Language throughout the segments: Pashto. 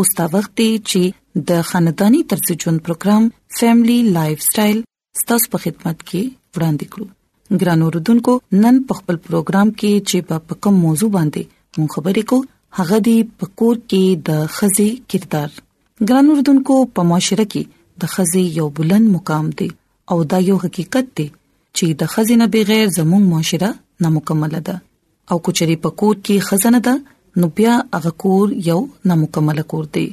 اوس دا وخت دی چې د خاندانی طرز ژوند پروګرام فیملی لایف سټایل ستاسو په خدمت کې وړاندې کړو ګران اوردونکو نن په خپل پروګرام کې چې په کوم موضوع باندې مون خبرې کو هغه دی په کور کې د خزي کردار ګران اوردونکو په معاشره کې د خزي یو بلند مقام دی او دا یو حقیقت دی چې د خزینه بغیر زموږ معاشره نامکمل ده او کچري پکور کې خزانه ده نو بیا هغه کور یو نامکمل کور دی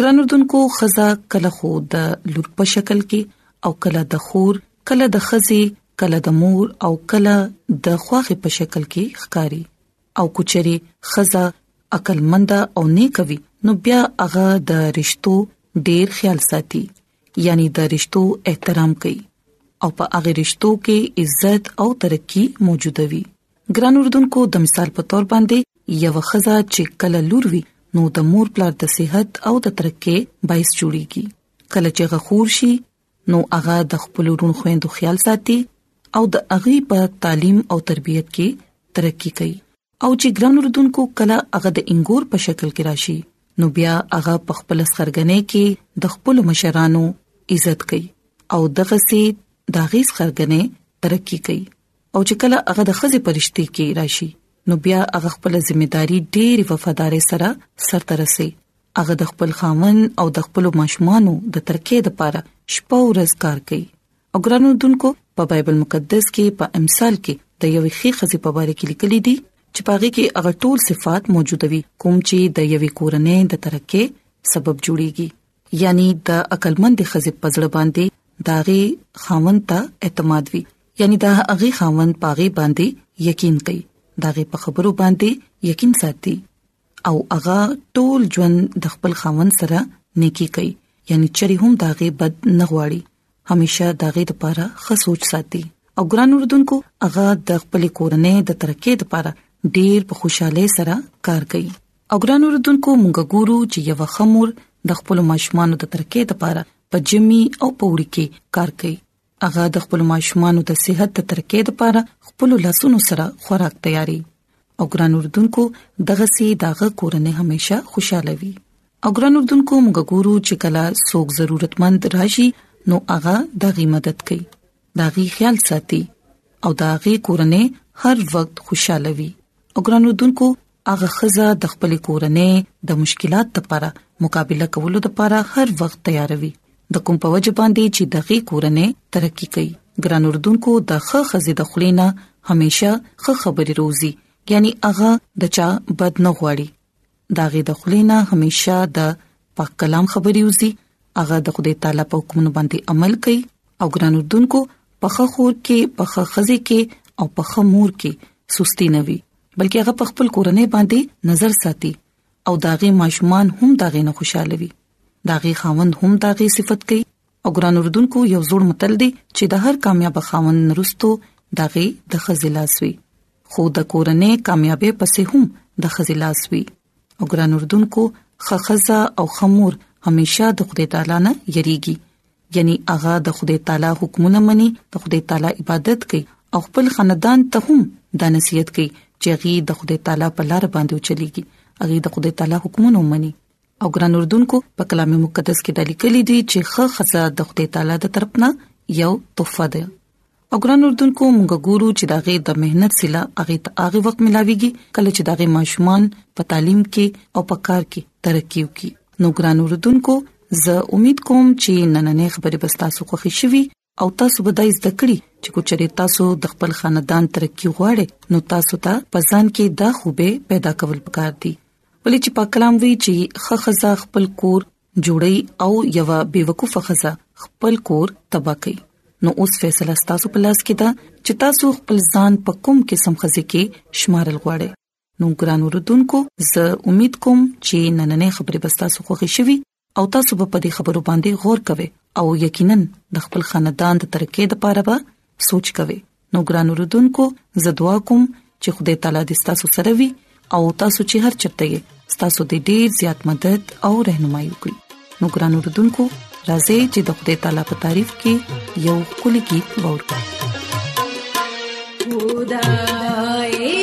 ګران اردوونکو خزا کله خو د لور په شکل کې او کله د خور کله د خزي کله د مور او کله د خواخې په شکل کې ښکاری او کچري خزا عقلمند او نیکوي نو بیا هغه د رشتو ډیر خیال ساتي یعنی د رشتو احترام کوي او په هغه رشتو کې عزت او ترقی موجوده وي ګران اردوونکو د مثال په تور باندې یو خزه چې کله لور وي نو د مور پلار د صحت او د ترقی باعث جوړیږي کله چې غخور شي نو هغه د خپل ورون خويندو خیال ساتي او د اغي په تعلیم او تربيت کې ترقی کوي او چې ګران اردوونکو کله هغه د انګور په شکل کې راشي نو بیا هغه په خپل سرګنې کې د خپل مشرانو عزت کوي او دغه سي داغي سرګنې ترقی کوي او چې کله هغه د خزې پرشتي کې راشي نو بیا هغه خپل ځمېداري ډېر وفادار سره سرته رسي هغه د خپل خاون او د خپل ماشومانو د ترقې لپاره شپه او ورځ کار کوي او ګرانو دونکو په بایبل مقدس کې په امثال کې د یوې خې خزې په اړه کې لیکل دي چې پاغه کې هغه ټول صفات موجود وي کوم چې د یوې کورنۍ د ترقې سبب جوړيږي یعنی د عقلمند خزې پزړه باندې داغي خاوند ته اعتماد وي یعنی دا هغه خاوند پاغه باندې یقین کوي داغه په خبرو باندې یقین ساتي او هغه ټول ژوند د خپل خاوند سره نیکی کوي یعنی چری هم داغه بد نه غواړي همیشه دغه لپاره ښه سوچ ساتي او ګران اردوونکو هغه د خپل کورنۍ د ترقې لپاره ډیر په خوشاله سره کار کوي او ګران اردوونکو موږ ګورو چې یو خمور د خپل ماشومان د ترقې لپاره په جمی او پوړی کې کار کوي هغه د خپل ماشومان د صحت د ترقې لپاره خپل لاسونو سره خوراک تیاري او ګران اردوونکو دغه سي داغه کورنۍ همیشه خوشاله وي او ګران اردوونکو موږ ګورو چې کله څوک ضرورتمند راشي نو هغه دغه مدد کوي دغه خیال ساتي او دغه کورنۍ هر وخت خوشاله وي او ګران اردوونکو هغه خزه د خپل کورنۍ د مشکلات لپاره مقابله کولو لپاره هر وخت تیاروي د کوم په وجه باندې چې دغه کورنۍ ترقی کوي ګران اردوونکو د خه خزې د خلینا همیشه خه خبري روزي یعنی هغه د چا بد نه غواړي داغه د خلینا همیشه د پاک کلام خبري وزي هغه د خدای تعالی په حکمونو باندې عمل کوي او ګران اردوونکو په خه خور کې په خه خزې کې او په خه مور کې سستی نه وي بلکې هغه په خپل کورنۍ باندې نظر ساتي او داغه ماشومان هم داغه نه خوشاله وي داغه خاوند هم داغه صفت کوي او ګران اردوونکو یو زوړ متل دی چې د هر کامیاب خاوند نرستو داغه د خزلاس وي خو د کورنۍ کامیابې پسې هم د خزلاس وي او ګران اردوونکو خخزه او خمور همیشه د خدای تعالی نه یریږي یعنی هغه د خدای تعالی حکمونه مني د خدای تعالی عبادت کوي او خپل خاندان ته هم دا نصیحت کوي چې هغه د خدای تعالی په لار باندې وچلیږي هغه د خدای تعالی حکمونه مني او ګران اردوونکو په کلام مقدس کې د لیکل دي چې خه خزه د خدای تعالی د طرف نه یو تحفه ده او ګران اردوونکو موږ ګورو چې دا غي د مهنت سلا اغه ته اغه وخت ملاويږي کله چې دا غي ماشومان په تعلیم کې او په کار کې ترقی وکړي نو ګران اردوونکو زه امید کوم چې نننې خبرې به تاسو خوښی شي او تاسو به دای زده کړی چې کوچري تاسو د خپل خاندان ترقی غواړئ نو تاسو ته پزان کې دا خوبه پیدا کول پکار دي ولې چې پاک کلام وی چې خخزا خپل کور جوړي او یو بیوقوفه خزه خپل کور تبا کوي نو اوس فیصله تاسو په لاس کې ده چې تاسو خپل ځان په کوم قسم خزه کې شمارل غواړئ نو ګران اوردونکو زه امید کوم چې نننې خبرې به تاسو خوښی شي او تاسو به په دې خبرو باندې غور کوئ او یقینا د خپل خاندان د ترقې لپاره به سوچ کوي نو ګران اوردونکو زه دعا کوم چې خدای تعالی دې تاسو سره وي او تاسو چې هر چرته یې تاسو دې ډیر زیات مدد او رهنمایي وکړي نو ګران اوردونکو راځي چې د خدای تعالی په تعریف کې یو کلی गीत وورکړو خدای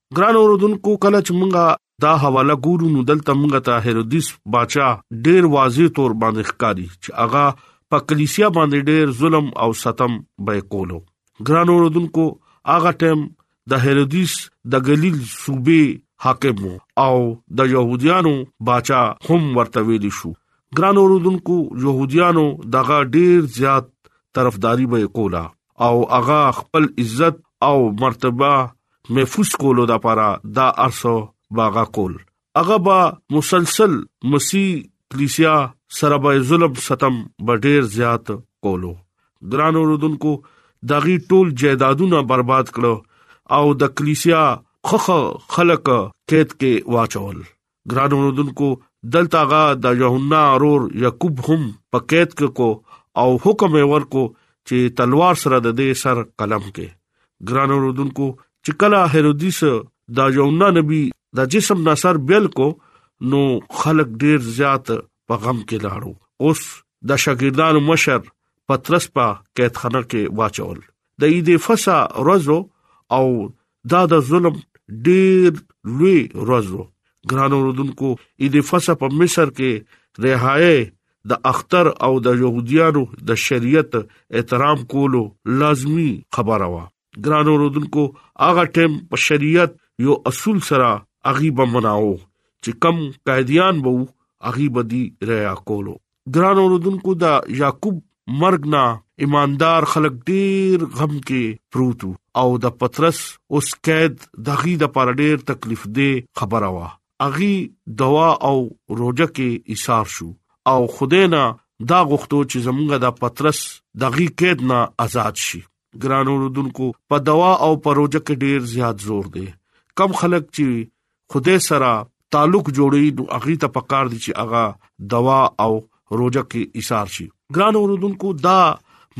ګران اوردونکو کله چې مونږه دا حواله ګورو نو دلته مونږه ته هرودیس بچا ډیر واضح تور باندې ښکاری چې هغه په کلیسیا باندې ډیر ظلم او ستم به کولو ګران اوردونکو هغه ټیم د هرودیس د غلیل صوبې حاکم او د يهوديانو بچا هم ورته ویل شو ګران اوردونکو يهوديانو دغه ډیر زیات طرفداري به کولا او هغه خپل عزت او مرتبه محفوظ کولو د لپاره دا ارسو باغا کول هغه با مسلسل مسیح کلیسیا سره به ظلم ستم ډیر زیات کولو ګران اوردونکو دغه ټول جیدادونه برباد کړو او د کلیسیا خخ خلق کېد کې واچول ګران اوردونکو دلته غا د یوحنا ارور یعقوب هم په قید کې کو او حکم یې ورکو چې تلوار سره د دې سر قلم کې ګران اوردونکو چې کله هرودیس د یوحنا نبی د جسم نصر بیل کو نو خلک ډیر زیات په غم کې لاړو اوس د شاګردانو مشر پترس په قیدخانه کې واچول د عید فصا روزو او دا د ظلم ډیر لوی روزو ګران اوردونکو اې د فسه په مصر کې رهایې د اختر او د يهوديانو د شریعت احترام کولو لازمی خبره وا ګران اوردونکو هغه ټیم په شریعت یو اصول سره اغي بمناو چې کم قیدیان وو اغي بدی ریا کولو ګران اوردونکو دا یعقوب مرګ نه ایماندار خلک ډیر غم کې پروت او د پترس اوس قید دغه د پر ډیر تکلیف دی خبره وا اغي دوا او روزه کې ایثار شو او خدای نه دا غوښتو چې زمونږه د پترس دغه قید نه آزاد شي ګران اوردونکو په دوا او پروژه کې ډیر زیات زور دی کم خلک چې خوده سره تعلق جوړي نو اغي ته پکار دي چې اغا دوا او روزه کې ایثار شي ګران اوردونکو دا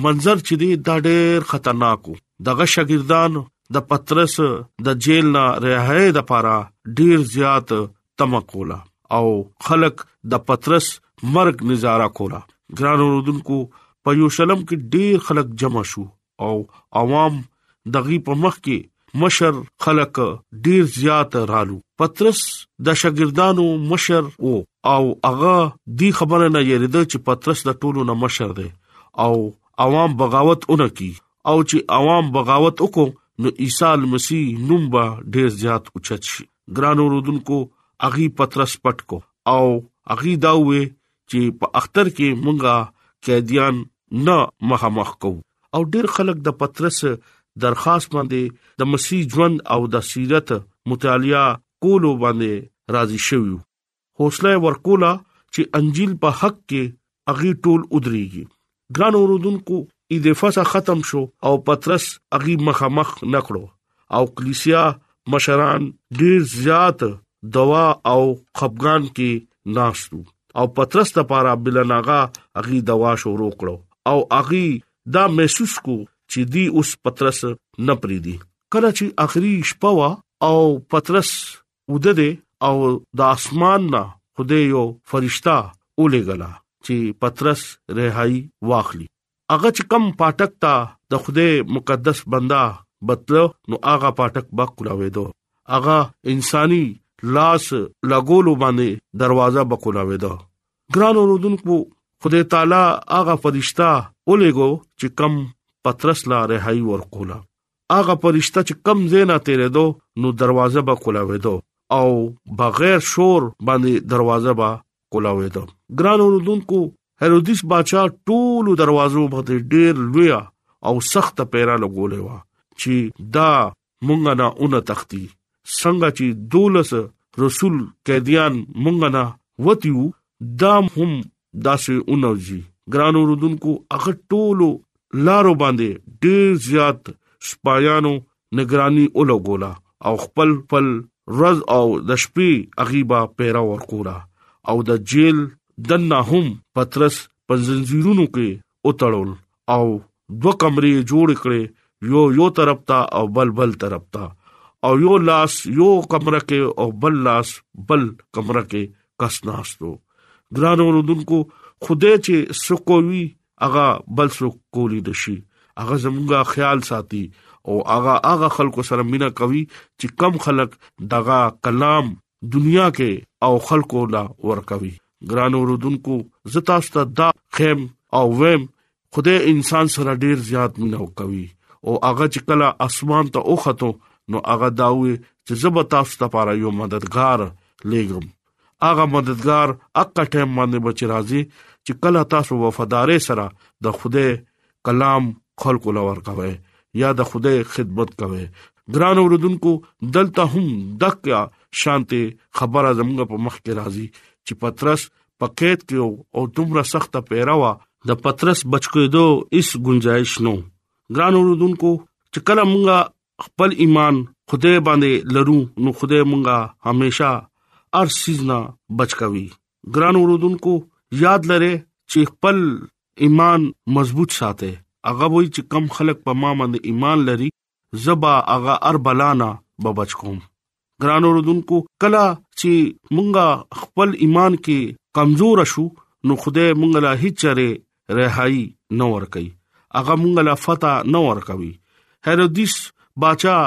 منظر چې دی دا ډیر خطرناک وو دغه شاګردان د پترس د جیل نه رهاي د پاره ډیر زیات تمه کوله او خلک د پترس مرګ نظاره کوله ګران اوردونکو په یوشلم کې ډیر خلک جمع شو او عوام دغه په مخ کې مشر خلک ډیر زیات رالو پترس د شاګردانو مشر وو او هغه دی خبره نه یریده چې پترس د ټولو نه مشر دی او عوام بغاوت اونکی او چې عوام بغاوت وکړو نو عیسی مسیح نوم به ډیر زیات اوچت شي ګران اوردونکو اغي پترس پټ کو او اغي دا وې چې په اختر کې مونږه قیدیان نه مخامخ کو او ډیر خلک د پترس درخواست باندې د مسیح ژوند او د سیرت مطالعه کولو باندې راضي شویو حوصله ورکولا چې انجیل په حق کې اغي ټول ودرېږي ګران اوردونکو ایدفاسه ختم شو او پترس اغي مخامخ نکړو او کلیسیا مشران ډیر زیات دوا او خپګان کې ناشتو او پترس د پاره بلناغا اغي دوا شروع کړو او اغي دا محسوس کو چې دی اوس پترس نه پریدي کله چې اخري شپه وا او پترس اوده دی او د اسمان نه خدای یو فرشتہ اولېګلا چې پترس رهایی واخلي هغه چې کم پاټک تا د خدای مقدس بندا بتلو نو هغه پاټک با کولاوي دو هغه انساني لاس لګولو باندې دروازه بکولاوي دو ګران اوردونکو خدای تعالی هغه فرشتہ اولېګو چې کم پترس لا رهایی ورکولا هغه پرشته چې کم زینا تیرې دو نو دروازه به کولاوي دو او بغیر شور باندې دروازه به کولاوي دو ګران اوردونکو هرودیس بادشاہ ټول دروازو باندې ډیر لوی او سخت پیرا لګولې و چې دا مونږ نه اون تختی څنګه چې دولس رسول قیدیان مونږ نه وتیو دا هم داسې اونوځي ګرانو رودونکو هغه ټولو لارو باندې ډیر زیات سپایانو نگرانی اولګولا او خپل خپل رز او د شپې اغيبا پیرا ورکورا او د جیل دنه هم پترس پنځنځیرونو کې وتړول او دوه کمرې جوړ کړې یو یو طرف ته او بل بل طرف ته او یو لاس یو کمره کې او بل لاس بل کمره کې کس ناستو ګران اوردونکو خوده چې سکووي اغا بل سو کولی دشي اغا زمونږه خیال ساتي او اغا اغا خلکو سره مینا کوي چې کم خلک دغه کلام دنیا کې او خلکو لا ورکوي ګران اوردونکو زتا ست دا خیم او ویم خدای انسان سره ډیر زیات مینه کوي او هغه چې کله اسمان ته اوخته نو هغه داوي چې زب تاسو ته لپاره یو مددگار لګم هغه مددگار اکه ټیم باندې بچ راځي چې کله تاسو وفادارې سره د خوده کلام خلکو لور کوي یا د خدای خدمت کوي ګران اوردونکو دلته هم دغه شانته خبره زموږ په مخ کې راځي چې پترس په قید کې او دومره سخته پیراوه د پترس بچکیدو اس گنجائش نو ګران اوردونکو چې کله مونږه خپل ایمان خدای باندې لرو نو خدای مونږه همیشا ارسیزنا بچکوي ګران اوردونکو یاد لره چې خپل ایمان مضبوط ساته هغه وای چې کم خلک په ما باندې ایمان لري زبا هغه اربلانا ببچ کوم ګران اوردونکو کلا چې مونږه خپل ایمان کې کمزور شو نو خدای مونږ لا هیڅ چره رهایی نه ورکي هغه مونږ لا فتح نه ورکوي هرودیس باچا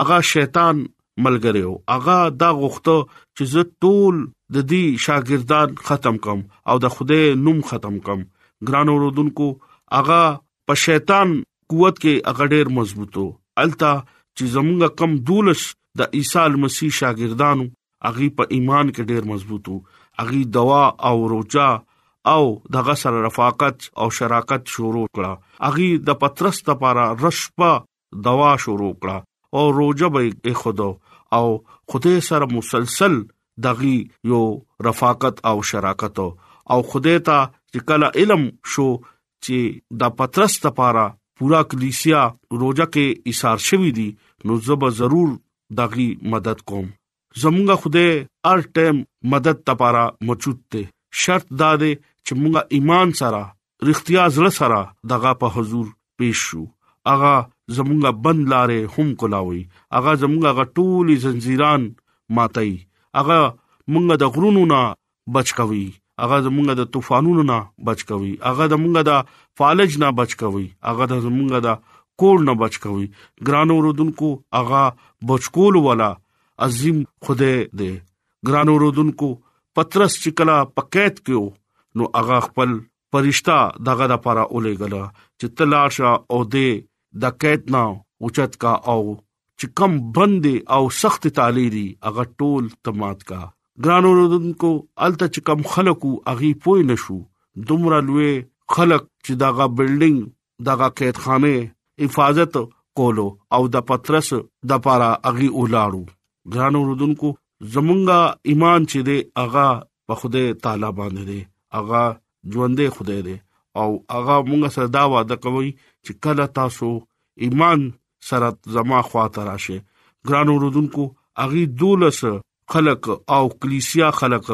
هغه شیطان ملګری او هغه دا غوښته چې زه ټول د دې شاګردان ختم کم او د خوده نوم ختم کم ګران اوردونکو هغه په شیطان قوت کې هغه ډیر مضبوطو التا چې زمونږ کم دولش د عیسی مسیح شاګردانو هغه په ایمان کې ډیر مضبوط وو هغه دوا او روچا او دغه سره رفاقت او شراکت شروع کړه هغه د پترس لپاره رشپه دوا شروع کړه او روزه به خود او خدای سره مسلسل دغه یو رفاقت او شراکت او خدای ته چې کله علم شو چې د پترس لپاره پورا کلیسیا روزه کې ایثار شوی دی نو زب ضرور داغي مدد کوم زمونږه خدای ار ټیم مدد تپارا موجود ته شرط دا دی چې مونږه ایمان سره رښتیا زړه سره دغه په حضور پیش شو اغا زمونږه بند لارې هم کولاوي اغا زمونږه غټولې زنجیران ماتای اغا مونږه د غرونو نه بچ کوي هغه زمونږ د طوفانونو نه بچ کوي هغه زمونږ د فالج نه بچ کوي هغه زمونږ د کول نه بچ کوي ګران اوردونکو هغه بچکول والا عظیم خدای دی ګران اوردونکو پترس چې کلا پکېت کېو نو هغه خپل پرښتہ دغه د پاره اولې غلا چې تلاشه او دې د کېت نه اوچت کا او چې کم بند او سخت تعالی دي هغه ټول تمات کا ګرانو رودونکو الته چې کم خلکو اغي پوي نشو دومره لوی خلک چې داغه بلډینګ داغه قیدخانه حفاظت کولو او د پترس د پارا اغي اولاړو ګرانو رودونکو زمونږه ایمان چې دی اغا په خوده تعالی باندې دی اغا ژوندې خدای دی او هغه موږ سره دا وعده کوي چې کله تاسو ایمان سره زما خوا ته راشه ګران اوردونکو اغي دولس خلق او کلیسیا خلق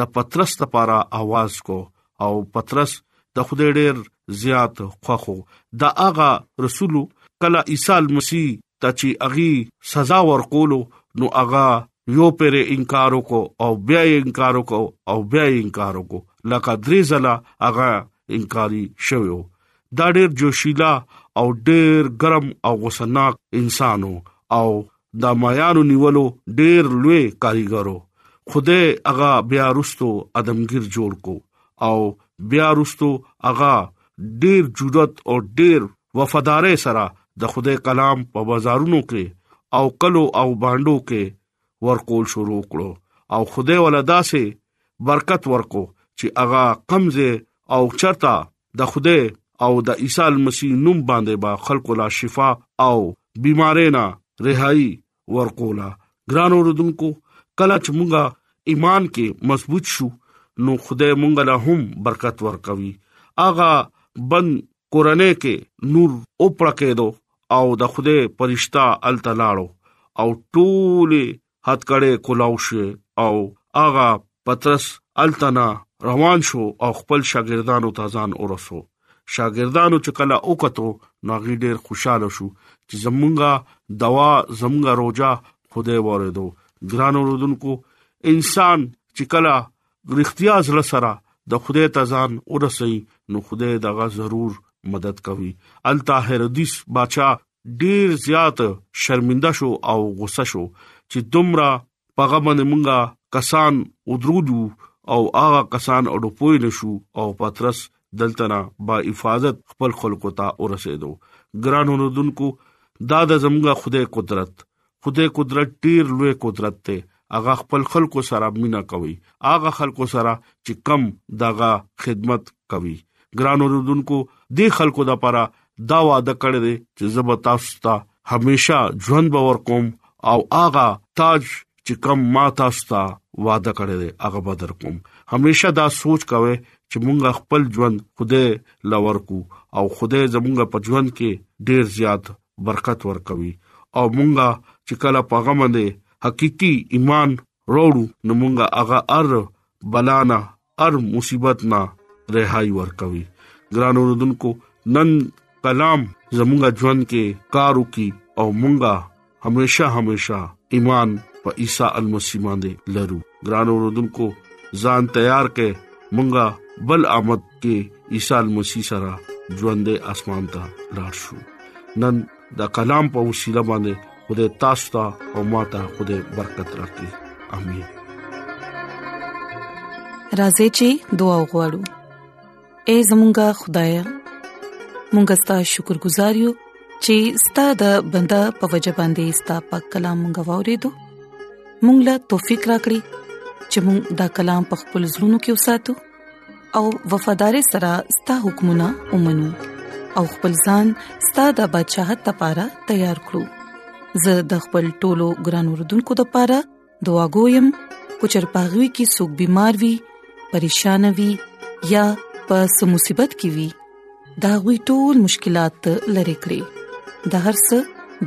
د پترس لپاره आवाज کو او پترس د خدای ډیر زیات خوخو دا هغه رسول کله عیسی مسیح ته چې اغي سزا ورکولو نو اغا یو پر انکار وکاو او بیا یې انکار وکاو او بیا یې انکار وکاو لکه درې ځله اغا انکاری شوو دا ډېر جوشیلا او ډېر ګرم او غوسناک انسانو او دا مایانو نیولو ډېر لوی کاریګرو خوده اغا بیا رستو ادمگیر جوړ کو او بیا رستو اغا ډېر جرأت او ډېر وفادارۍ سره د خدای کلام په بازارونو کې او کلو او باندو کې ورکول شروع کړو او خدای ولا داسې برکت ورکو چې هغه قمزه او چرتا د خدای او د عیسی مسیح نوم باندې با خلکو لا شفا او بیمارینا رهایی ورکولا ګران اوردونکو کله چې مونږه ایمان کې مضبوط شو نو خدای مونږ له هم برکت ورکوي اغه بند کورنۍ کې نور او پړکېدو او د خدای پرښتہ التلاړو او ټول هات کړه کولاو شو او اغه پترس التنا روان شو او خپل شاګردانو ته ځان ورسو شاګردانو چې کله وکړو نو غي ډیر خوشاله شو چې زمونږه دوا زمونږه روزه خدای وریدو ګران اوردونکو انسان چې کله رښتیا زړه سره د خدای ته ځان ورسي نو خدای دغه ضرور مدد کوي التا هردیس بچا ډیر زیات شرمنده شو او غوسه شو چې دومره پاغه باندې مونږه کسان ودرولو او هغه کسان اډو پوي نشو او پاترس دلته نه با حفاظت خپل خلکو ته ورسېدو ګران اوردونکو دا د زمونږه خدای قدرت خدای قدرت ډیر لوی قدرت ته هغه خپل خلکو سره مینا کوي هغه خلکو سره چې کم دغه خدمت کوي ګران اوردونکو د خلکو د لپاره دا وعده کړی دی چې زه به تاسو ته همیشه ژوند باور کوم او هغه تاج چې کم ما تاسو ته وعده کړی دی هغه به در کوم همیشه دا سوچ کوئ چې مونږه خپل ژوند خوده لور کو او خوده زمونږه په ژوند کې ډیر زیات برکت ورکوي او مونږه چې کله پاغه باندې حقيقي ایمان روړو نو مونږه هغه ار بلانا ار مصیبت نه رهایی ورکوي ګران اوردونکو نن کلام زمونږه ژوند کې کارو کی او مونږه همیشه همیشه ایمان په عیسی المسیح باندې لرو ګران اوردونکو ځان تیار کړئ مونږه بل آمد کې عیسی مسیح سره ژوند اسمان ته لاړ شو نن دا کلام په وسیله باندې خدای تاسو ته او ماته خدای برکت راکړي امين راځي چې دعا وغوړو اے زمونږ خدای مونږ ستاسو شکر گزار یو چې ستاسو د بندا په وجه باندې ستاسو په کلام مونږ وورېدو مونږ لا توفيق راکړي چې مونږ دا کلام په خپل زړونو کې وساتو او وفادار سره ستاسو حکمونه ومنو او خپل ځان ستاسو د بدشاهت لپاره تیار کړو زه د خپل ټولو ګران وردونکو لپاره دعا کوم کو چرپاغوي کې سګ بيمار وي پریشان وي یا په سمصيبت کې وي دا غوي ټول مشکلات لری کړی د هر څه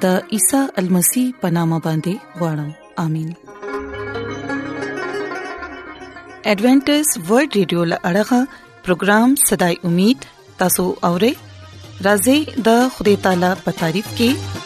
د عیسی المسی پنامه باندې وړم امين ایڈونچر ورلد رادیو لړغا پروگرام صداي امید تاسو اورئ راځي د خدای تعالی په تعریف کې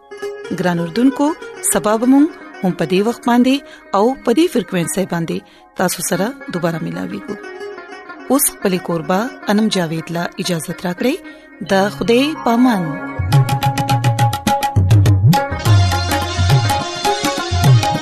ګران اردوونکو سبب مون هم پدی وخت باندې او پدی فریکوينسي باندې تاسو سره دوپاره ملاوي کو اوس په لیکوربا انم جاوید لا اجازه ترا کړی د خوده پامن